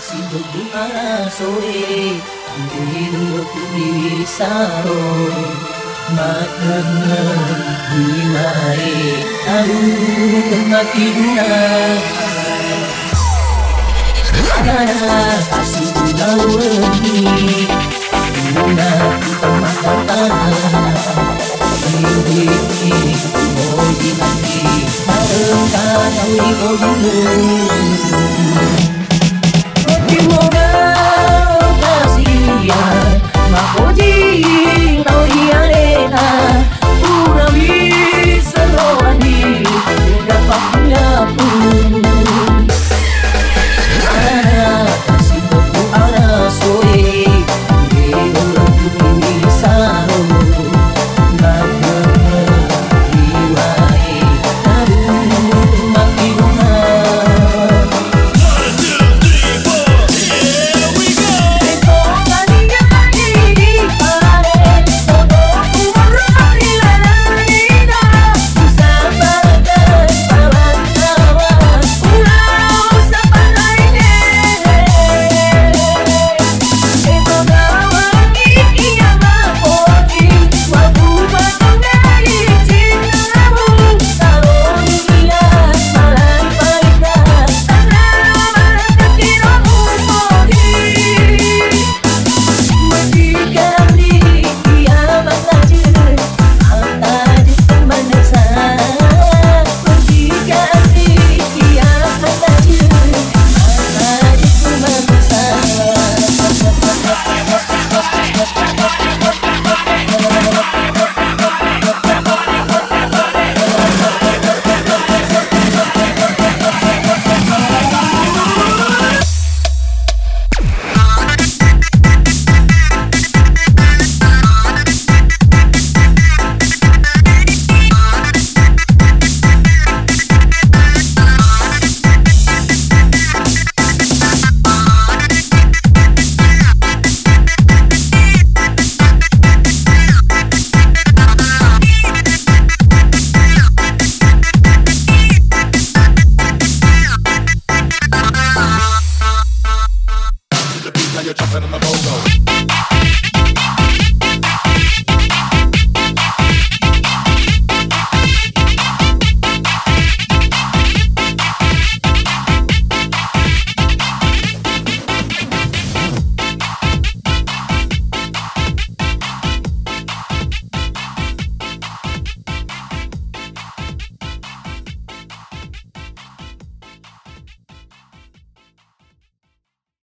Sinugdunga sore Ang ilog di ta Matangang himay Ang matigna Nana kasih pulau ini Nana kita matatan Ini mau di mati Harus kau di Terima kasih ya now you're jumping on the bongo.